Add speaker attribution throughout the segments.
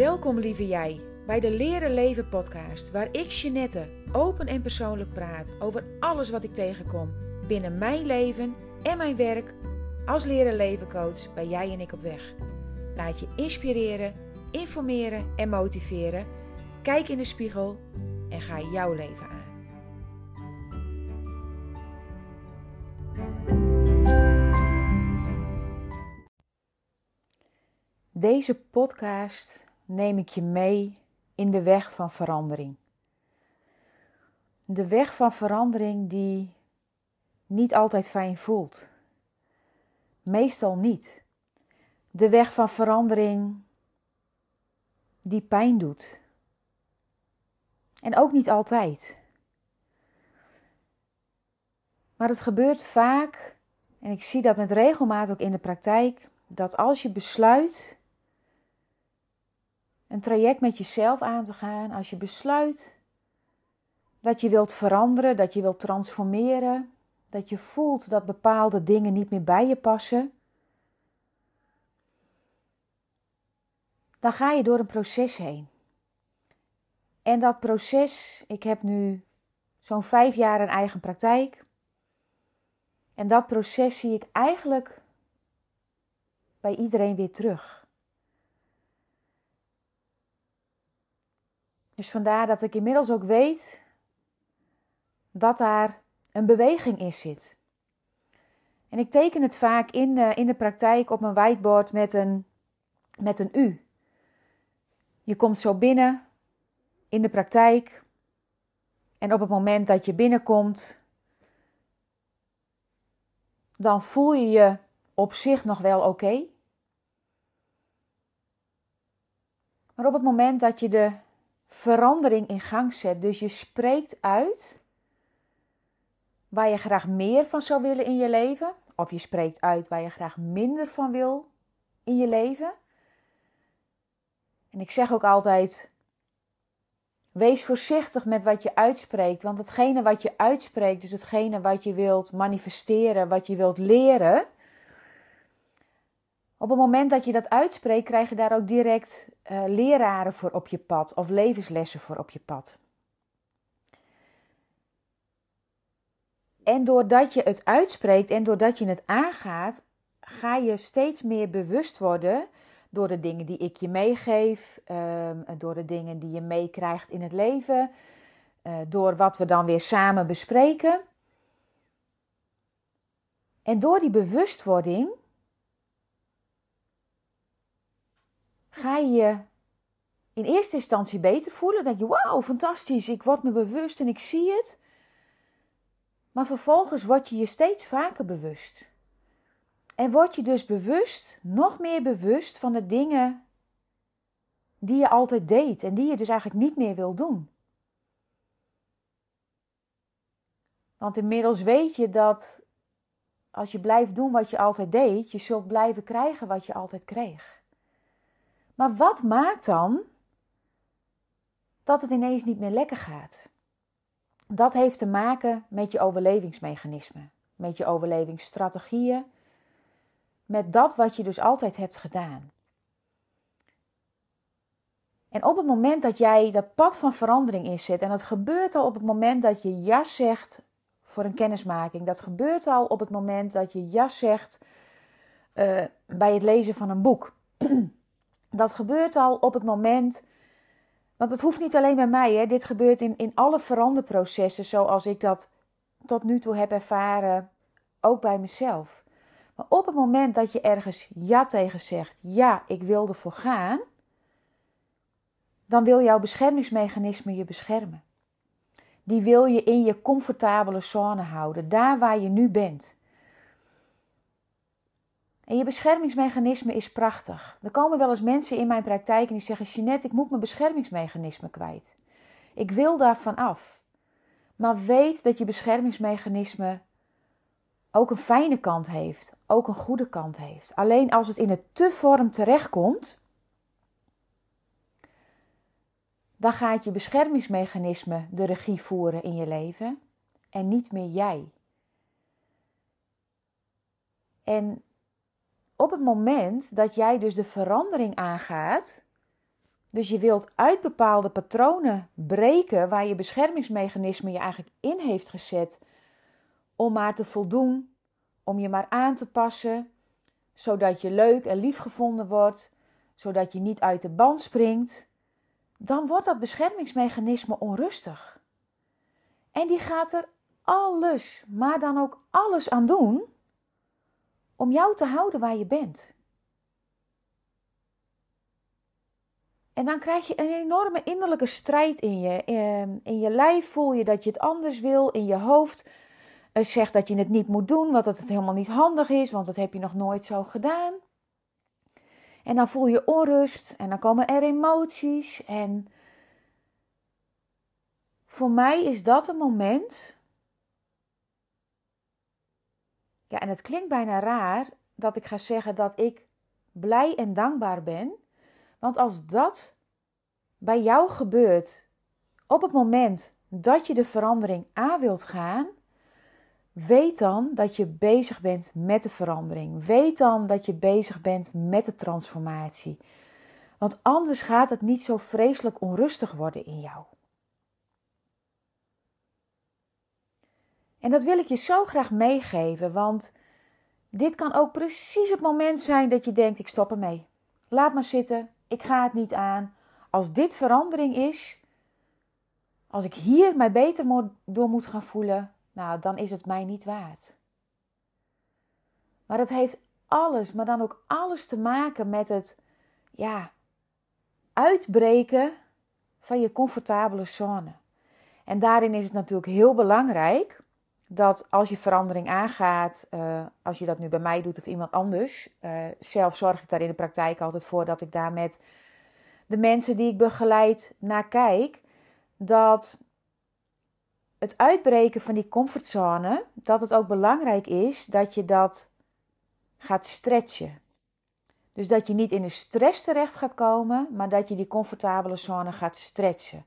Speaker 1: Welkom lieve jij bij de Leren Leven podcast, waar ik Jeanette open en persoonlijk praat over alles wat ik tegenkom binnen mijn leven en mijn werk als Leren Leven coach bij jij en ik op weg. Laat je inspireren, informeren en motiveren. Kijk in de spiegel en ga jouw leven aan. Deze podcast neem ik je mee in de weg van verandering. De weg van verandering die niet altijd fijn voelt. Meestal niet. De weg van verandering die pijn doet. En ook niet altijd. Maar het gebeurt vaak, en ik zie dat met regelmaat ook in de praktijk, dat als je besluit een traject met jezelf aan te gaan, als je besluit dat je wilt veranderen, dat je wilt transformeren, dat je voelt dat bepaalde dingen niet meer bij je passen, dan ga je door een proces heen. En dat proces, ik heb nu zo'n vijf jaar een eigen praktijk. En dat proces zie ik eigenlijk bij iedereen weer terug. Dus vandaar dat ik inmiddels ook weet dat daar een beweging in zit. En ik teken het vaak in de, in de praktijk op mijn whiteboard met een, met een U. Je komt zo binnen in de praktijk. En op het moment dat je binnenkomt, dan voel je je op zich nog wel oké. Maar op het moment dat je de verandering in gang zet. Dus je spreekt uit waar je graag meer van zou willen in je leven. Of je spreekt uit waar je graag minder van wil in je leven. En ik zeg ook altijd: wees voorzichtig met wat je uitspreekt. Want hetgene wat je uitspreekt, dus hetgene wat je wilt manifesteren, wat je wilt leren, op het moment dat je dat uitspreekt, krijg je daar ook direct uh, leraren voor op je pad of levenslessen voor op je pad. En doordat je het uitspreekt en doordat je het aangaat, ga je steeds meer bewust worden door de dingen die ik je meegeef, uh, door de dingen die je meekrijgt in het leven, uh, door wat we dan weer samen bespreken. En door die bewustwording ga je je in eerste instantie beter voelen. Dan denk je, wauw, fantastisch, ik word me bewust en ik zie het. Maar vervolgens word je je steeds vaker bewust. En word je dus bewust, nog meer bewust van de dingen die je altijd deed en die je dus eigenlijk niet meer wil doen. Want inmiddels weet je dat als je blijft doen wat je altijd deed, je zult blijven krijgen wat je altijd kreeg. Maar wat maakt dan dat het ineens niet meer lekker gaat? Dat heeft te maken met je overlevingsmechanismen, met je overlevingsstrategieën, met dat wat je dus altijd hebt gedaan. En op het moment dat jij dat pad van verandering inzet, en dat gebeurt al op het moment dat je ja zegt voor een kennismaking, dat gebeurt al op het moment dat je ja zegt uh, bij het lezen van een boek. Dat gebeurt al op het moment. Want het hoeft niet alleen bij mij, hè. dit gebeurt in, in alle veranderprocessen zoals ik dat tot nu toe heb ervaren, ook bij mezelf. Maar op het moment dat je ergens ja tegen zegt, ja, ik wil ervoor gaan, dan wil jouw beschermingsmechanisme je beschermen. Die wil je in je comfortabele zone houden, daar waar je nu bent. En je beschermingsmechanisme is prachtig. Er komen wel eens mensen in mijn praktijk en die zeggen: Jeanette, ik moet mijn beschermingsmechanisme kwijt. Ik wil daarvan af. Maar weet dat je beschermingsmechanisme ook een fijne kant heeft, ook een goede kant heeft. Alleen als het in het te vorm terechtkomt, dan gaat je beschermingsmechanisme de regie voeren in je leven en niet meer jij. En op het moment dat jij dus de verandering aangaat, Dus je wilt uit bepaalde patronen breken waar je beschermingsmechanisme je eigenlijk in heeft gezet om maar te voldoen, om je maar aan te passen, zodat je leuk en lief gevonden wordt, zodat je niet uit de band springt, dan wordt dat beschermingsmechanisme onrustig. En die gaat er alles, maar dan ook alles aan doen om jou te houden waar je bent. En dan krijg je een enorme innerlijke strijd in je. Ehm, in je lijf voel je dat je het anders wil. In je hoofd eh, zegt dat je het niet moet doen, want dat het helemaal niet handig is, want dat heb je nog nooit zo gedaan. En dan voel je onrust en dan komen er emoties. En voor mij is dat een moment. Ja, en het klinkt bijna raar dat ik ga zeggen dat ik blij en dankbaar ben. Want als dat bij jou gebeurt op het moment dat je de verandering aan wilt gaan, weet dan dat je bezig bent met de verandering. Weet dan dat je bezig bent met de transformatie. Want anders gaat het niet zo vreselijk onrustig worden in jou. En dat wil ik je zo graag meegeven, want dit kan ook precies het moment zijn dat je denkt: ik stop ermee. Laat maar zitten, ik ga het niet aan. Als dit verandering is, als ik hier mij beter door moet gaan voelen, nou, dan is het mij niet waard. Maar het heeft alles, maar dan ook alles te maken met het, ja, uitbreken van je comfortabele zone. En daarin is het natuurlijk heel belangrijk dat als je verandering aangaat, uh, als je dat nu bij mij doet of iemand anders, uh, zelf zorg ik daar in de praktijk altijd voor dat ik daar met de mensen die ik begeleid naar kijk, dat het uitbreken van die comfortzone, dat het ook belangrijk is dat je dat gaat stretchen. Dus dat je niet in de stress terecht gaat komen, maar dat je die comfortabele zone gaat stretchen.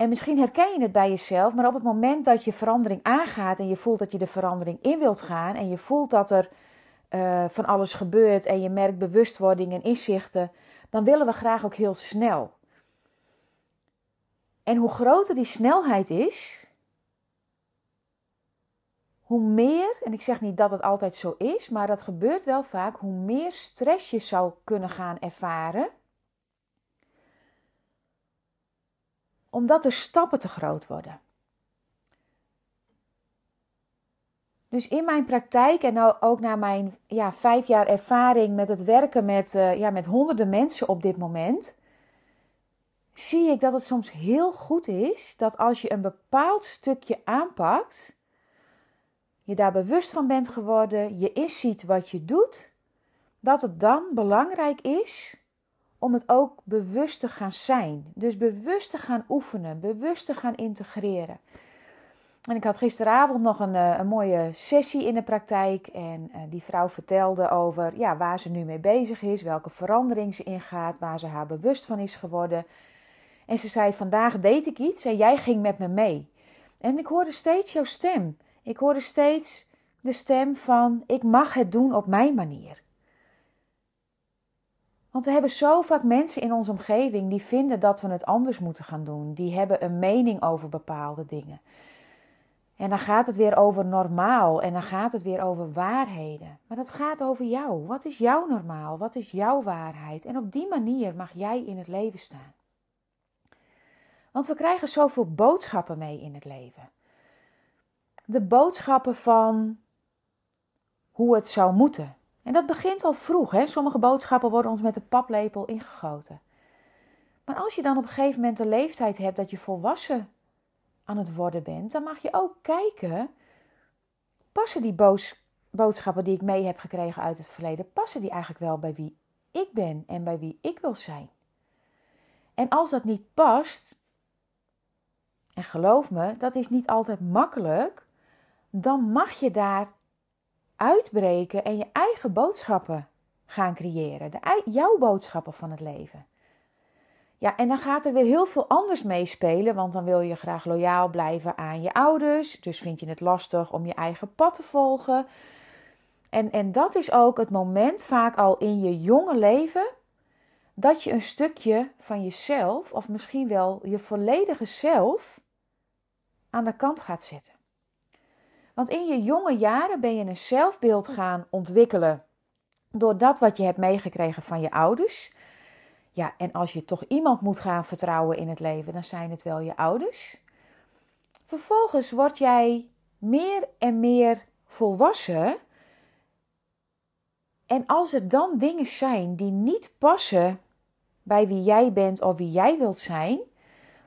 Speaker 1: En misschien herken je het bij jezelf, maar op het moment dat je verandering aangaat en je voelt dat je de verandering in wilt gaan en je voelt dat er uh, van alles gebeurt en je merkt bewustwording en inzichten, dan willen we graag ook heel snel. En hoe groter die snelheid is, hoe meer, en ik zeg niet dat het altijd zo is, maar dat gebeurt wel vaak, hoe meer stress je zou kunnen gaan ervaren. Omdat de stappen te groot worden. Dus in mijn praktijk en ook na mijn ja, vijf jaar ervaring met het werken met, uh, ja, met honderden mensen op dit moment, zie ik dat het soms heel goed is dat als je een bepaald stukje aanpakt, je daar bewust van bent geworden, je inziet wat je doet, dat het dan belangrijk is om het ook bewust te gaan zijn. Dus bewust te gaan oefenen, bewust te gaan integreren. En ik had gisteravond nog een, eh, een mooie sessie in de praktijk. En uh, die vrouw vertelde over ja, waar ze nu mee bezig is, welke verandering ze ingaat, waar ze haar bewust van is geworden. En ze zei: Vandaag deed ik iets en jij ging met me mee. En ik hoorde steeds jouw stem. Ik hoorde steeds de stem van: Ik mag het doen op mijn manier. Want we hebben zo vaak mensen in onze omgeving die vinden dat we het anders moeten gaan doen. Die hebben een mening over bepaalde dingen. En dan gaat het weer over normaal en dan gaat het weer over waarheden. Maar dat gaat over jou. Wat is jouw normaal? Wat is jouw waarheid? En op die manier mag jij in het leven staan. Want we krijgen zoveel boodschappen mee in het leven. De boodschappen van hoe het zou moeten. En dat begint al vroeg. Hè? Sommige boodschappen worden ons met de paplepel ingegoten. Maar als je dan op een gegeven moment de leeftijd hebt dat je volwassen aan het worden bent, dan mag je ook kijken: passen die boodschappen die ik mee heb gekregen uit het verleden, passen die eigenlijk wel bij wie ik ben en bij wie ik wil zijn? En als dat niet past, en geloof me, dat is niet altijd makkelijk, dan mag je daar uitbreken en je eigen boodschappen gaan creëren. De, jouw boodschappen van het leven. Ja, en dan gaat er weer heel veel anders meespelen, want dan wil je graag loyaal blijven aan je ouders. Dus vind je het lastig om je eigen pad te volgen. En, en dat is ook het moment vaak al in je jonge leven dat je een stukje van jezelf, of misschien wel je volledige zelf, aan de kant gaat zetten. Want in je jonge jaren ben je een zelfbeeld gaan ontwikkelen door dat wat je hebt meegekregen van je ouders. Ja, en als je toch iemand moet gaan vertrouwen in het leven, dan zijn het wel je ouders. Vervolgens word jij meer en meer volwassen. En als er dan dingen zijn die niet passen bij wie jij bent of wie jij wilt zijn,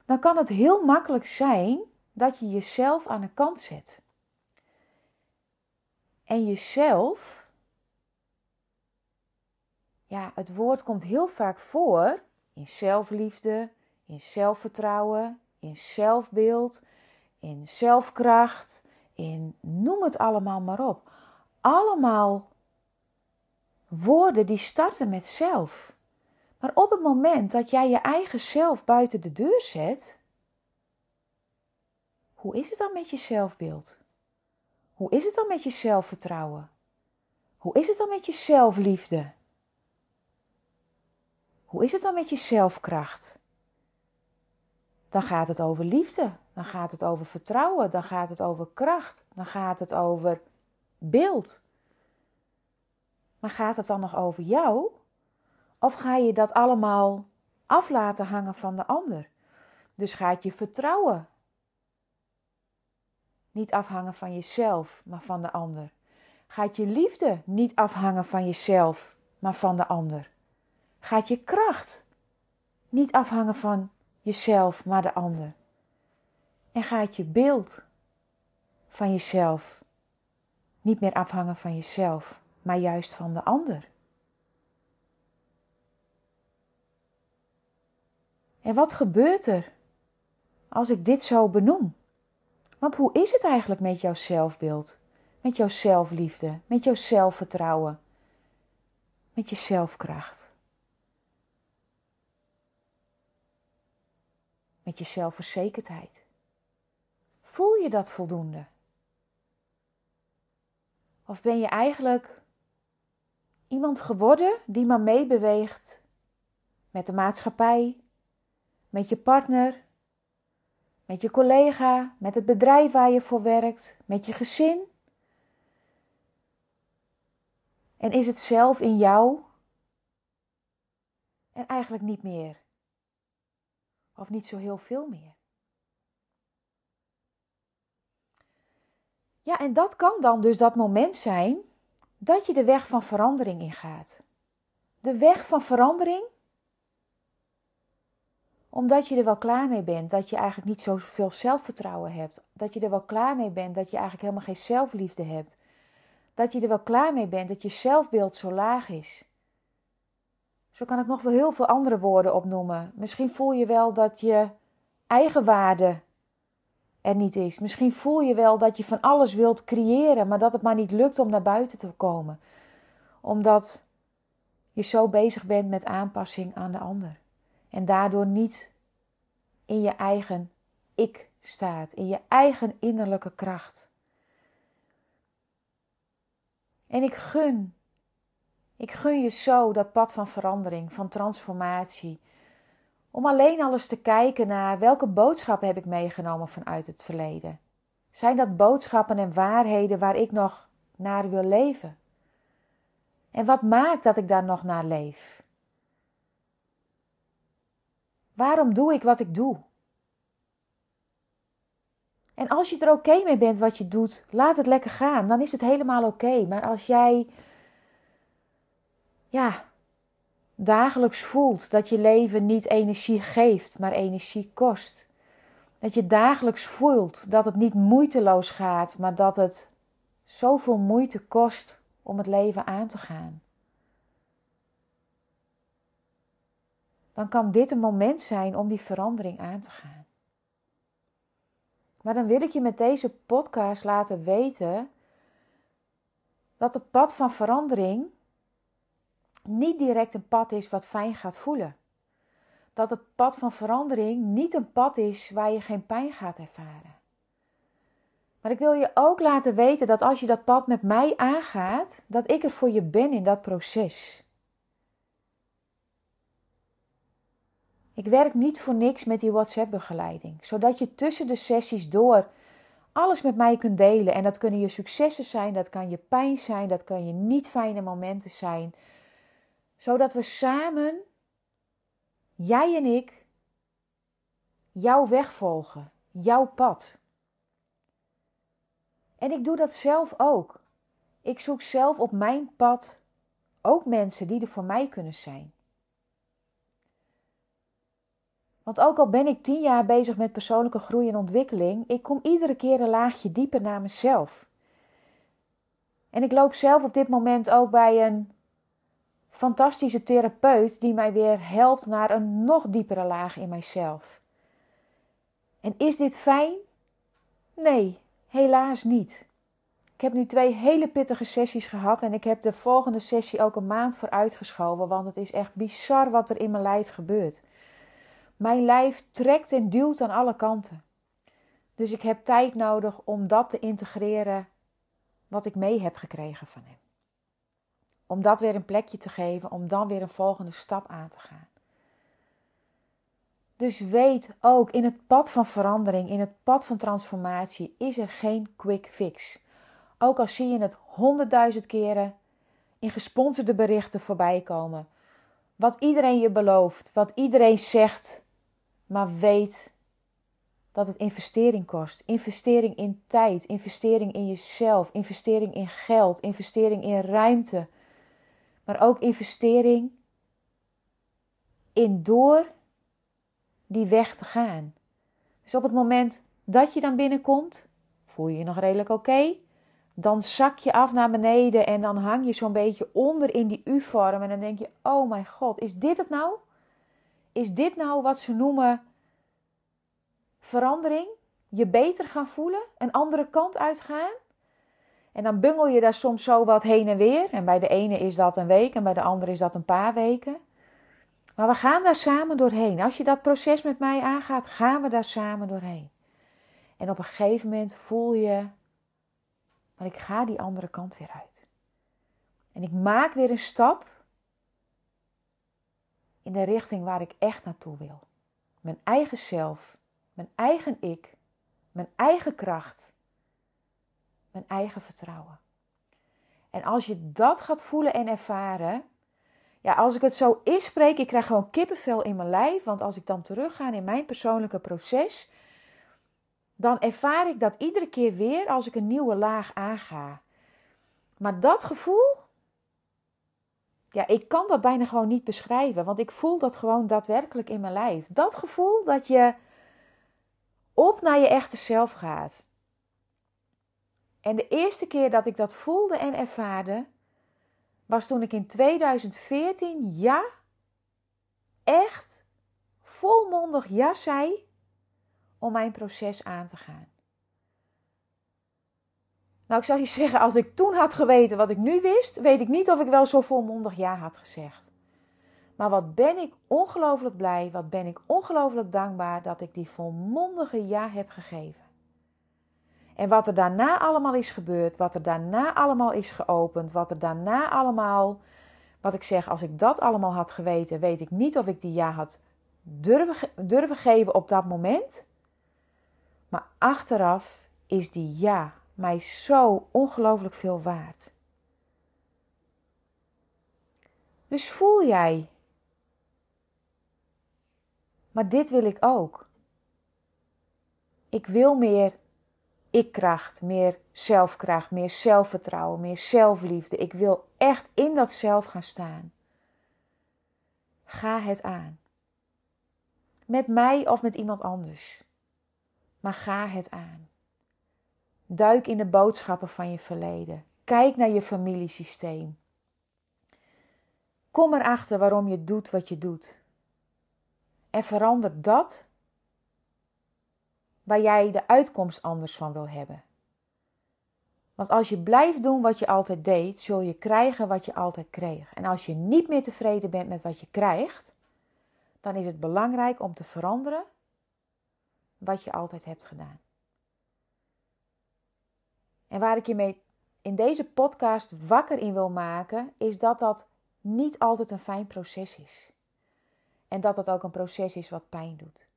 Speaker 1: dan kan het heel makkelijk zijn dat je jezelf aan de kant zet. En jezelf, ja, het woord komt heel vaak voor in zelfliefde, in zelfvertrouwen, in zelfbeeld, in zelfkracht, in noem het allemaal maar op. Allemaal woorden die starten met zelf. Maar op het moment dat jij je eigen zelf buiten de deur zet, hoe is het dan met je zelfbeeld? Hoe is het dan met je zelfvertrouwen? Hoe is het dan met je zelfliefde? Hoe is het dan met je zelfkracht? Dan gaat het over liefde, dan gaat het over vertrouwen, dan gaat het over kracht, dan gaat het over beeld. Maar gaat het dan nog over jou? Of ga je dat allemaal af laten hangen van de ander? Dus gaat je vertrouwen niet afhangen van jezelf, maar van de ander? Gaat je liefde niet afhangen van jezelf, maar van de ander? Gaat je kracht niet afhangen van jezelf, maar de ander? En gaat je beeld van jezelf niet meer afhangen van jezelf, maar juist van de ander? En wat gebeurt er als ik dit zo benoem? Want hoe is het eigenlijk met jouw zelfbeeld, met jouw zelfliefde, met jouw zelfvertrouwen, met je zelfkracht? Met je zelfverzekerdheid? Voel je dat voldoende? Of ben je eigenlijk iemand geworden die maar meebeweegt met de maatschappij, met je partner, met je collega, met het bedrijf waar je voor werkt, met je gezin? En is het zelf in jou? En eigenlijk niet meer. Of niet zo heel veel meer. Ja, en dat kan dan dus dat moment zijn dat je de weg van verandering ingaat. De weg van verandering omdat je er wel klaar mee bent dat je eigenlijk niet zoveel zelfvertrouwen hebt. Dat je er wel klaar mee bent dat je eigenlijk helemaal geen zelfliefde hebt. Dat je er wel klaar mee bent dat je zelfbeeld zo laag is. Zo kan ik nog wel heel veel andere woorden opnoemen. Misschien voel je wel dat je eigenwaarde er niet is. Misschien voel je wel dat je van alles wilt creëren, maar dat het maar niet lukt om naar buiten te komen. Omdat je zo bezig bent met aanpassing aan de ander. En daardoor niet in je eigen ik staat, in je eigen innerlijke kracht. En ik gun, ik gun je zo dat pad van verandering, van transformatie. Om alleen al eens te kijken naar welke boodschappen heb ik meegenomen vanuit het verleden. Zijn dat boodschappen en waarheden waar ik nog naar wil leven? En wat maakt dat ik daar nog naar leef? Waarom doe ik wat ik doe? En als je er oké mee bent wat je doet, laat het lekker gaan. Dan is het helemaal oké. Maar als jij ja, dagelijks voelt dat je leven niet energie geeft, maar energie kost. Dat je dagelijks voelt dat het niet moeiteloos gaat, maar dat het zoveel moeite kost om het leven aan te gaan. Dan kan dit een moment zijn om die verandering aan te gaan. Maar dan wil ik je met deze podcast laten weten dat het pad van verandering niet direct een pad is wat fijn gaat voelen. Dat het pad van verandering niet een pad is waar je geen pijn gaat ervaren. Maar ik wil je ook laten weten dat als je dat pad met mij aangaat, dat ik er voor je ben in dat proces. Ik werk niet voor niks met die WhatsApp-begeleiding, zodat je tussen de sessies door alles met mij kunt delen. En dat kunnen je successen zijn, dat kan je pijn zijn, dat kan je niet fijne momenten zijn. Zodat we samen, jij en ik, jouw weg volgen, jouw pad. En ik doe dat zelf ook. Ik zoek zelf op mijn pad ook mensen die er voor mij kunnen zijn. Want ook al ben ik tien jaar bezig met persoonlijke groei en ontwikkeling, ik kom iedere keer een laagje dieper naar mezelf. En ik loop zelf op dit moment ook bij een fantastische therapeut die mij weer helpt naar een nog diepere laag in mijzelf. En is dit fijn? Nee, helaas niet. Ik heb nu twee hele pittige sessies gehad en ik heb de volgende sessie ook een maand voor uitgeschoven, want het is echt bizar wat er in mijn lijf gebeurt. Mijn lijf trekt en duwt aan alle kanten. Dus ik heb tijd nodig om dat te integreren wat ik mee heb gekregen van hem. Om dat weer een plekje te geven, om dan weer een volgende stap aan te gaan. Dus weet ook, in het pad van verandering, in het pad van transformatie, is er geen quick fix. Ook al zie je het honderdduizend keren in gesponsorde berichten voorbij komen. Wat iedereen je belooft, wat iedereen zegt, maar weet dat het investering kost. Investering in tijd, investering in jezelf, investering in geld, investering in ruimte. Maar ook investering in door die weg te gaan. Dus op het moment dat je dan binnenkomt, voel je je nog redelijk oké. Dan zak je af naar beneden en dan hang je zo'n beetje onder in die U-vorm. En dan denk je: Oh mijn god, is dit het nou? Is dit nou wat ze noemen verandering? Je beter gaan voelen, een andere kant uitgaan? En dan bungel je daar soms zo wat heen en weer. En bij de ene is dat een week en bij de andere is dat een paar weken. Maar we gaan daar samen doorheen. Als je dat proces met mij aangaat, gaan we daar samen doorheen. En op een gegeven moment voel je, maar ik ga die andere kant weer uit. En ik maak weer een stap in de richting waar ik echt naartoe wil. Mijn eigen zelf, mijn eigen ik, mijn eigen kracht, mijn eigen vertrouwen. En als je dat gaat voelen en ervaren, ja, als ik het zo inspreek, ik krijg gewoon kippenvel in mijn lijf. Want als ik dan terugga in mijn persoonlijke proces, dan ervaar ik dat iedere keer weer als ik een nieuwe laag aanga. Maar dat gevoel, ja, ik kan dat bijna gewoon niet beschrijven, want ik voel dat gewoon daadwerkelijk in mijn lijf. Dat gevoel dat je op naar je echte zelf gaat. En de eerste keer dat ik dat voelde en ervaarde, was toen ik in 2014 ja, echt volmondig ja zei om mijn proces aan te gaan. Nou, ik zou je zeggen, als ik toen had geweten wat ik nu wist, weet ik niet of ik wel zo volmondig ja had gezegd. Maar wat ben ik ongelooflijk blij, wat ben ik ongelooflijk dankbaar dat ik die volmondige ja heb gegeven. En wat er daarna allemaal is gebeurd, wat er daarna allemaal is geopend, wat er daarna allemaal, wat ik zeg, als ik dat allemaal had geweten, weet ik niet of ik die ja had durven, durven geven op dat moment. Maar achteraf is die ja mij zo ongelooflijk veel waard. Dus voel jij. Maar dit wil ik ook. Ik wil meer ik-kracht, meer zelfkracht, meer zelfvertrouwen, meer zelfliefde. Ik wil echt in dat zelf gaan staan. Ga het aan. Met mij of met iemand anders. Maar ga het aan. Duik in de boodschappen van je verleden. Kijk naar je familiesysteem. Kom erachter waarom je doet wat je doet. En verander dat waar jij de uitkomst anders van wil hebben. Want als je blijft doen wat je altijd deed, zul je krijgen wat je altijd kreeg. En als je niet meer tevreden bent met wat je krijgt, dan is het belangrijk om te veranderen wat je altijd hebt gedaan. En waar ik je mee in deze podcast wakker in wil maken, is dat dat niet altijd een fijn proces is. En dat dat ook een proces is wat pijn doet.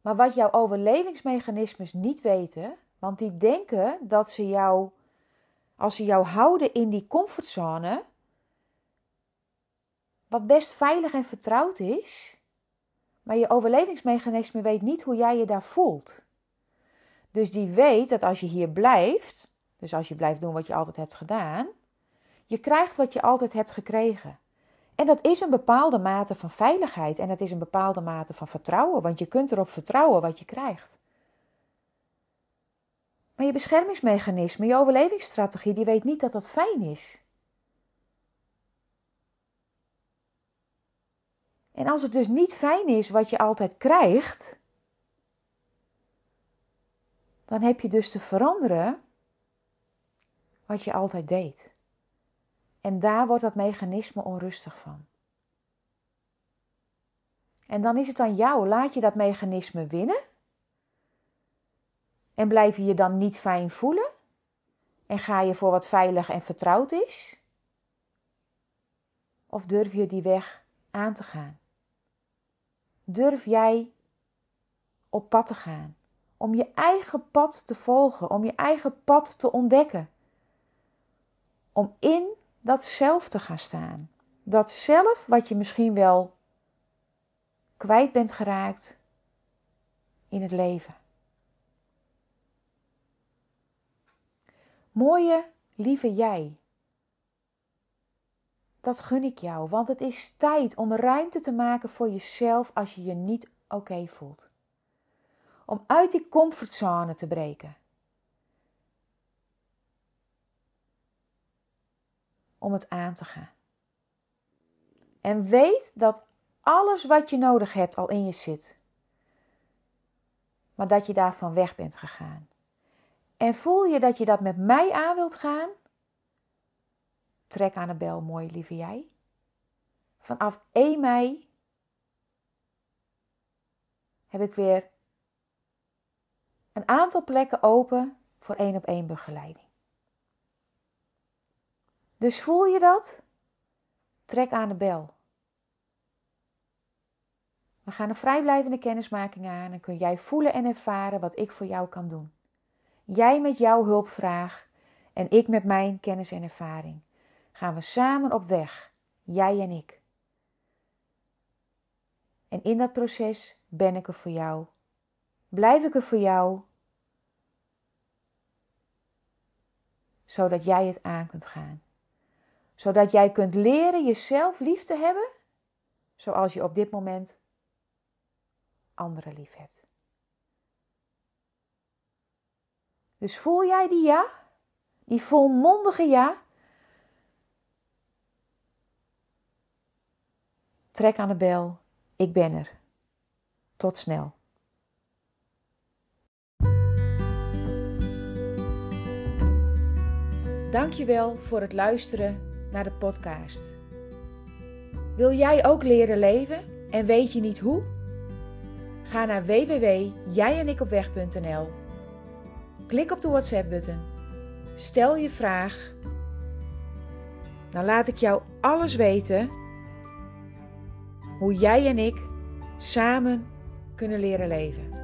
Speaker 1: Maar wat jouw overlevingsmechanismes niet weten, want die denken dat ze jou, als ze jou houden in die comfortzone, wat best veilig en vertrouwd is, maar je overlevingsmechanisme weet niet hoe jij je daar voelt. Dus die weet dat als je hier blijft, dus als je blijft doen wat je altijd hebt gedaan, je krijgt wat je altijd hebt gekregen. En dat is een bepaalde mate van veiligheid en dat is een bepaalde mate van vertrouwen, want je kunt erop vertrouwen wat je krijgt. Maar je beschermingsmechanisme, je overlevingsstrategie, die weet niet dat dat fijn is. En als het dus niet fijn is wat je altijd krijgt, dan heb je dus te veranderen wat je altijd deed. En daar wordt dat mechanisme onrustig van. En dan is het aan jou, laat je dat mechanisme winnen? En blijf je je dan niet fijn voelen? En ga je voor wat veilig en vertrouwd is? Of durf je die weg aan te gaan? Durf jij op pad te gaan? Om je eigen pad te volgen, om je eigen pad te ontdekken. Om in dat zelf te gaan staan. Dat zelf wat je misschien wel kwijt bent geraakt in het leven. Mooie, lieve jij. Dat gun ik jou, want het is tijd om ruimte te maken voor jezelf als je je niet oké voelt. Om uit die comfortzone te breken. om het aan te gaan. En weet dat alles wat je nodig hebt al in je zit. Maar dat je daarvan weg bent gegaan. En voel je dat je dat met mij aan wilt gaan? Trek aan de bel, mooi lieve jij. Vanaf 1 mei heb ik weer een aantal plekken open voor één op één begeleiding. Dus voel je dat? Trek aan de bel. We gaan een vrijblijvende kennismaking aan en kun jij voelen en ervaren wat ik voor jou kan doen. Jij met jouw hulpvraag en ik met mijn kennis en ervaring. Gaan we samen op weg, jij en ik. En in dat proces ben ik er voor jou. Blijf ik er voor jou. Zodat jij het aan kunt gaan zodat jij kunt leren jezelf lief te hebben, zoals je op dit moment anderen lief hebt. Dus voel jij die ja? Die volmondige ja? Trek aan de bel. Ik ben er. Tot snel. Dankjewel voor het luisteren naar de podcast. Wil jij ook leren leven en weet je niet hoe? Ga naar www.jijenikopweg.nl. Klik op de WhatsApp-button. Stel je vraag. Dan laat ik jou alles weten hoe jij en ik samen kunnen leren leven.